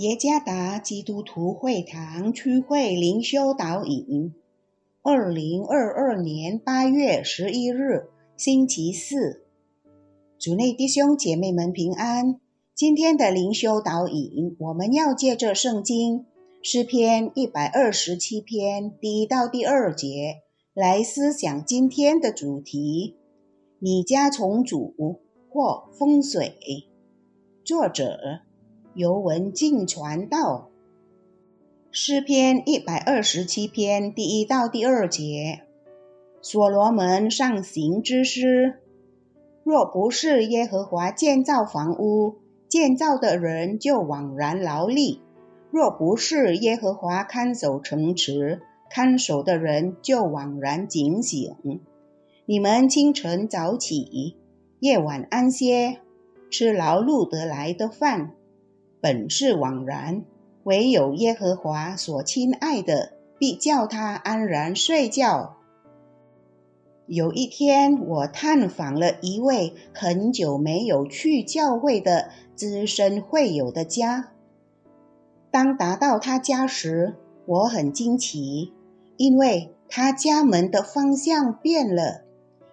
耶加达基督徒会堂区会灵修导引，二零二二年八月十一日，星期四，主内弟兄姐妹们平安。今天的灵修导引，我们要借着圣经诗篇一百二十七篇第一到第二节来思想今天的主题：你家重组或风水。作者。由文静传道，诗篇一百二十七篇第一到第二节，所罗门上行之诗。若不是耶和华建造房屋，建造的人就枉然劳力；若不是耶和华看守城池，看守的人就枉然警醒。你们清晨早起，夜晚安歇，吃劳碌得来的饭。本是枉然，唯有耶和华所亲爱的，必叫他安然睡觉。有一天，我探访了一位很久没有去教会的资深会友的家。当达到他家时，我很惊奇，因为他家门的方向变了。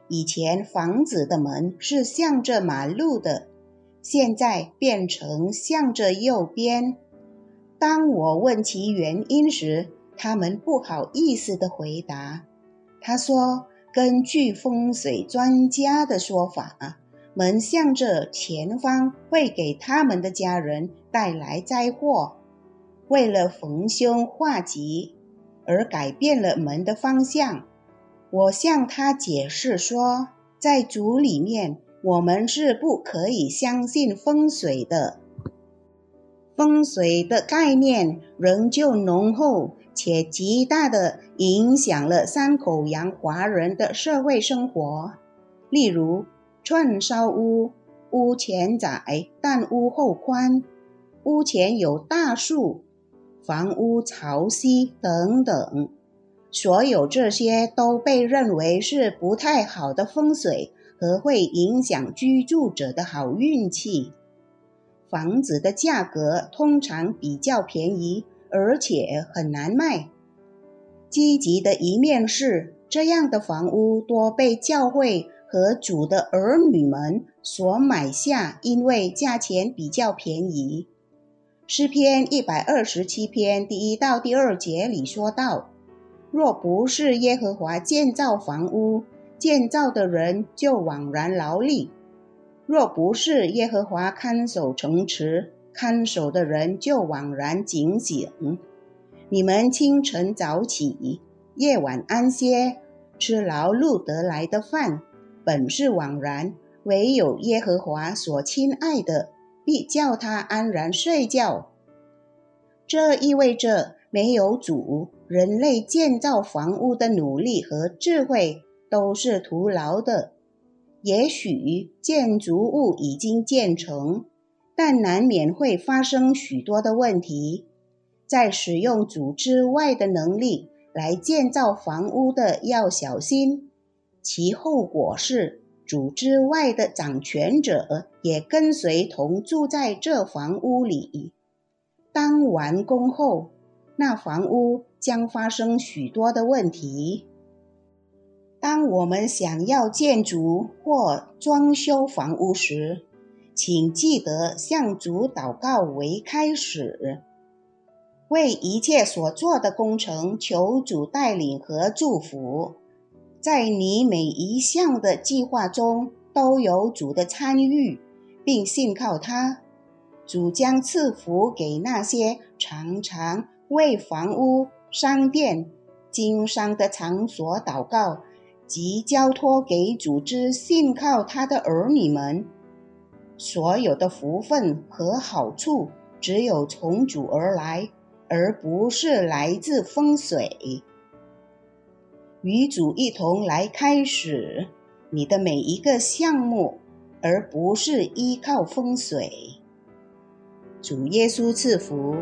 以前房子的门是向着马路的。现在变成向着右边。当我问其原因时，他们不好意思地回答：“他说，根据风水专家的说法，门向着前方会给他们的家人带来灾祸。为了逢凶化吉，而改变了门的方向。”我向他解释说，在组里面。我们是不可以相信风水的。风水的概念仍旧浓厚，且极大的影响了三口洋华人的社会生活。例如，串烧屋，屋前窄，但屋后宽；屋前有大树，房屋朝西等等。所有这些都被认为是不太好的风水。和会影响居住者的好运气。房子的价格通常比较便宜，而且很难卖。积极的一面是，这样的房屋多被教会和主的儿女们所买下，因为价钱比较便宜。诗篇一百二十七篇第一到第二节里说道：“若不是耶和华建造房屋，”建造的人就枉然劳力；若不是耶和华看守城池，看守的人就枉然警醒。你们清晨早起，夜晚安歇，吃劳碌得来的饭，本是枉然；唯有耶和华所亲爱的，必叫他安然睡觉。这意味着没有主，人类建造房屋的努力和智慧。都是徒劳的。也许建筑物已经建成，但难免会发生许多的问题。在使用组织外的能力来建造房屋的，要小心。其后果是，组织外的掌权者也跟随同住在这房屋里。当完工后，那房屋将发生许多的问题。当我们想要建筑或装修房屋时，请记得向主祷告为开始，为一切所做的工程求主带领和祝福。在你每一项的计划中都有主的参与，并信靠他。主将赐福给那些常常为房屋、商店、经商的场所祷告。即交托给组织信靠他的儿女们，所有的福分和好处只有从主而来，而不是来自风水。与主一同来开始你的每一个项目，而不是依靠风水。主耶稣赐福。